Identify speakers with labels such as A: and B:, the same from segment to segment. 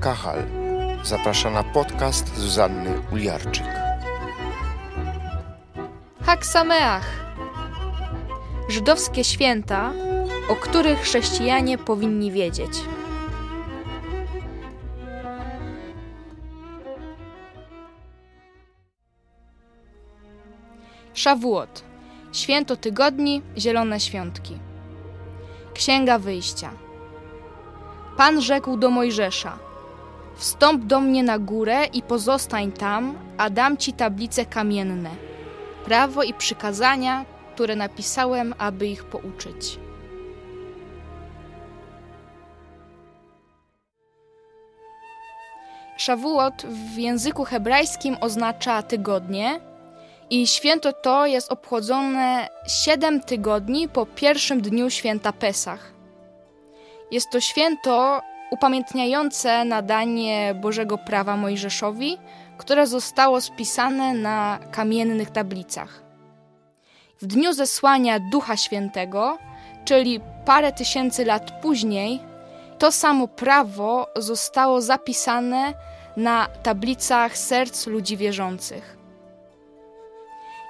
A: Kachal zaprasza na podcast Zuzanny Uliarczyk.
B: Haksameach żydowskie święta, o których chrześcijanie powinni wiedzieć. Szawuot Święto tygodni, zielone świątki. Księga Wyjścia. Pan rzekł do Mojżesza: Wstąp do mnie na górę i pozostań tam, a dam ci tablice kamienne, prawo i przykazania, które napisałem, aby ich pouczyć. Szawuot w języku hebrajskim oznacza tygodnie i święto to jest obchodzone 7 tygodni po pierwszym dniu święta Pesach. Jest to święto upamiętniające nadanie Bożego Prawa Mojżeszowi, które zostało spisane na kamiennych tablicach. W dniu zesłania Ducha Świętego, czyli parę tysięcy lat później, to samo prawo zostało zapisane na tablicach serc ludzi wierzących.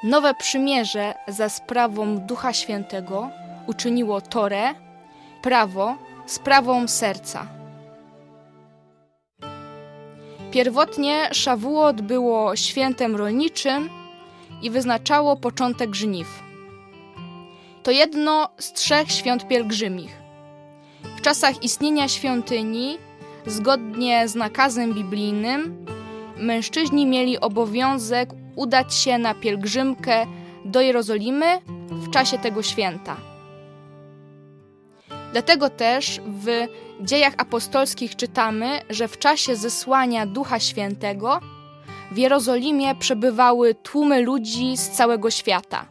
B: Nowe przymierze za sprawą Ducha Świętego uczyniło Torę, prawo, sprawą serca. Pierwotnie Szawuot było świętem rolniczym i wyznaczało początek żniw. To jedno z trzech świąt pielgrzymich. W czasach istnienia świątyni, zgodnie z nakazem biblijnym, mężczyźni mieli obowiązek udać się na pielgrzymkę do Jerozolimy w czasie tego święta. Dlatego też w dziejach apostolskich czytamy, że w czasie zesłania Ducha Świętego w Jerozolimie przebywały tłumy ludzi z całego świata.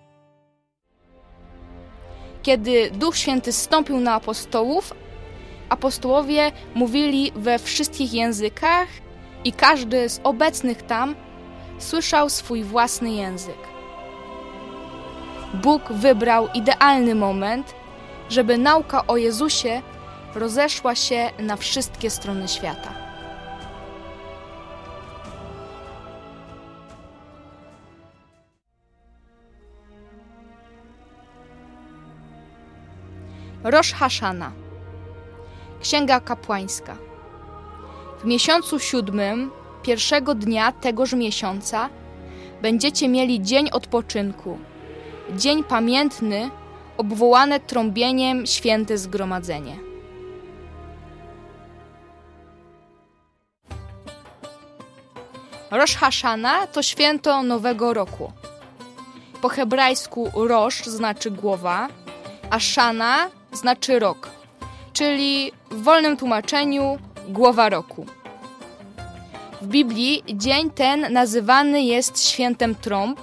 B: Kiedy Duch Święty stąpił na apostołów, apostołowie mówili we wszystkich językach i każdy z obecnych tam słyszał swój własny język. Bóg wybrał idealny moment, żeby nauka o Jezusie rozeszła się na wszystkie strony świata. Rosh Hashana Księga Kapłańska. W miesiącu siódmym pierwszego dnia tegoż miesiąca będziecie mieli dzień odpoczynku, dzień pamiętny, obwołane trąbieniem święte zgromadzenie. Rosh Hashana to święto Nowego Roku. Po hebrajsku Rosh znaczy głowa, a Shana znaczy rok, czyli w wolnym tłumaczeniu głowa roku. W Biblii dzień ten nazywany jest świętem trąb,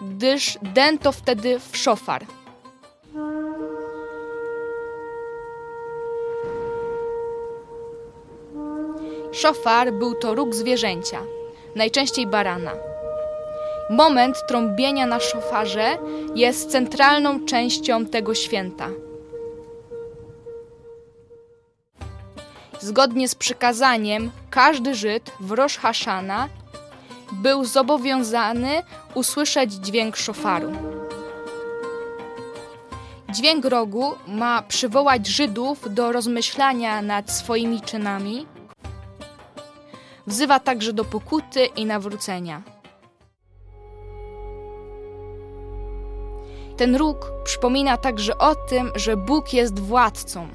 B: gdyż den to wtedy w szofar. Szofar był to róg zwierzęcia, najczęściej barana. Moment trąbienia na szofarze jest centralną częścią tego święta. Zgodnie z przykazaniem, każdy Żyd w Rosh Hashana był zobowiązany usłyszeć dźwięk szofaru. Dźwięk rogu ma przywołać Żydów do rozmyślania nad swoimi czynami. Wzywa także do pokuty i nawrócenia. Ten róg przypomina także o tym, że Bóg jest władcą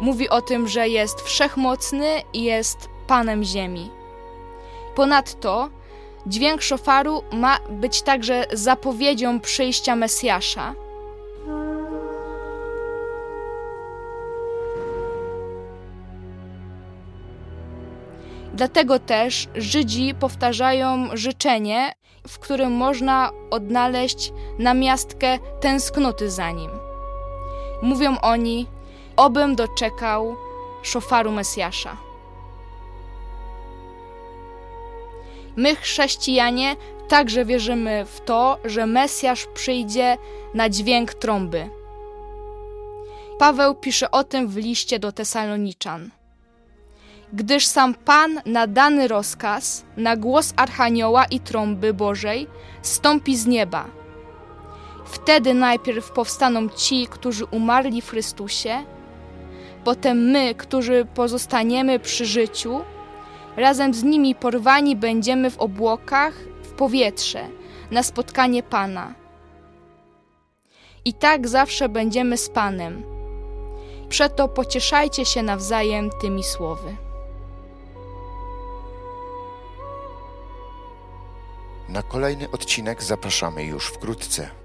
B: Mówi o tym, że jest wszechmocny i jest Panem Ziemi. Ponadto dźwięk szofaru ma być także zapowiedzią przyjścia Mesjasza. Dlatego też Żydzi powtarzają życzenie, w którym można odnaleźć namiastkę tęsknoty za nim. Mówią oni: obym doczekał szofaru Mesjasza. My, chrześcijanie, także wierzymy w to, że Mesjasz przyjdzie na dźwięk trąby. Paweł pisze o tym w liście do Tesaloniczan. Gdyż sam Pan na dany rozkaz, na głos Archanioła i trąby Bożej, stąpi z nieba. Wtedy najpierw powstaną ci, którzy umarli w Chrystusie, potem my, którzy pozostaniemy przy życiu, razem z nimi porwani będziemy w obłokach, w powietrze, na spotkanie Pana. I tak zawsze będziemy z Panem. Przeto pocieszajcie się nawzajem tymi słowy.
A: Na kolejny odcinek zapraszamy już wkrótce.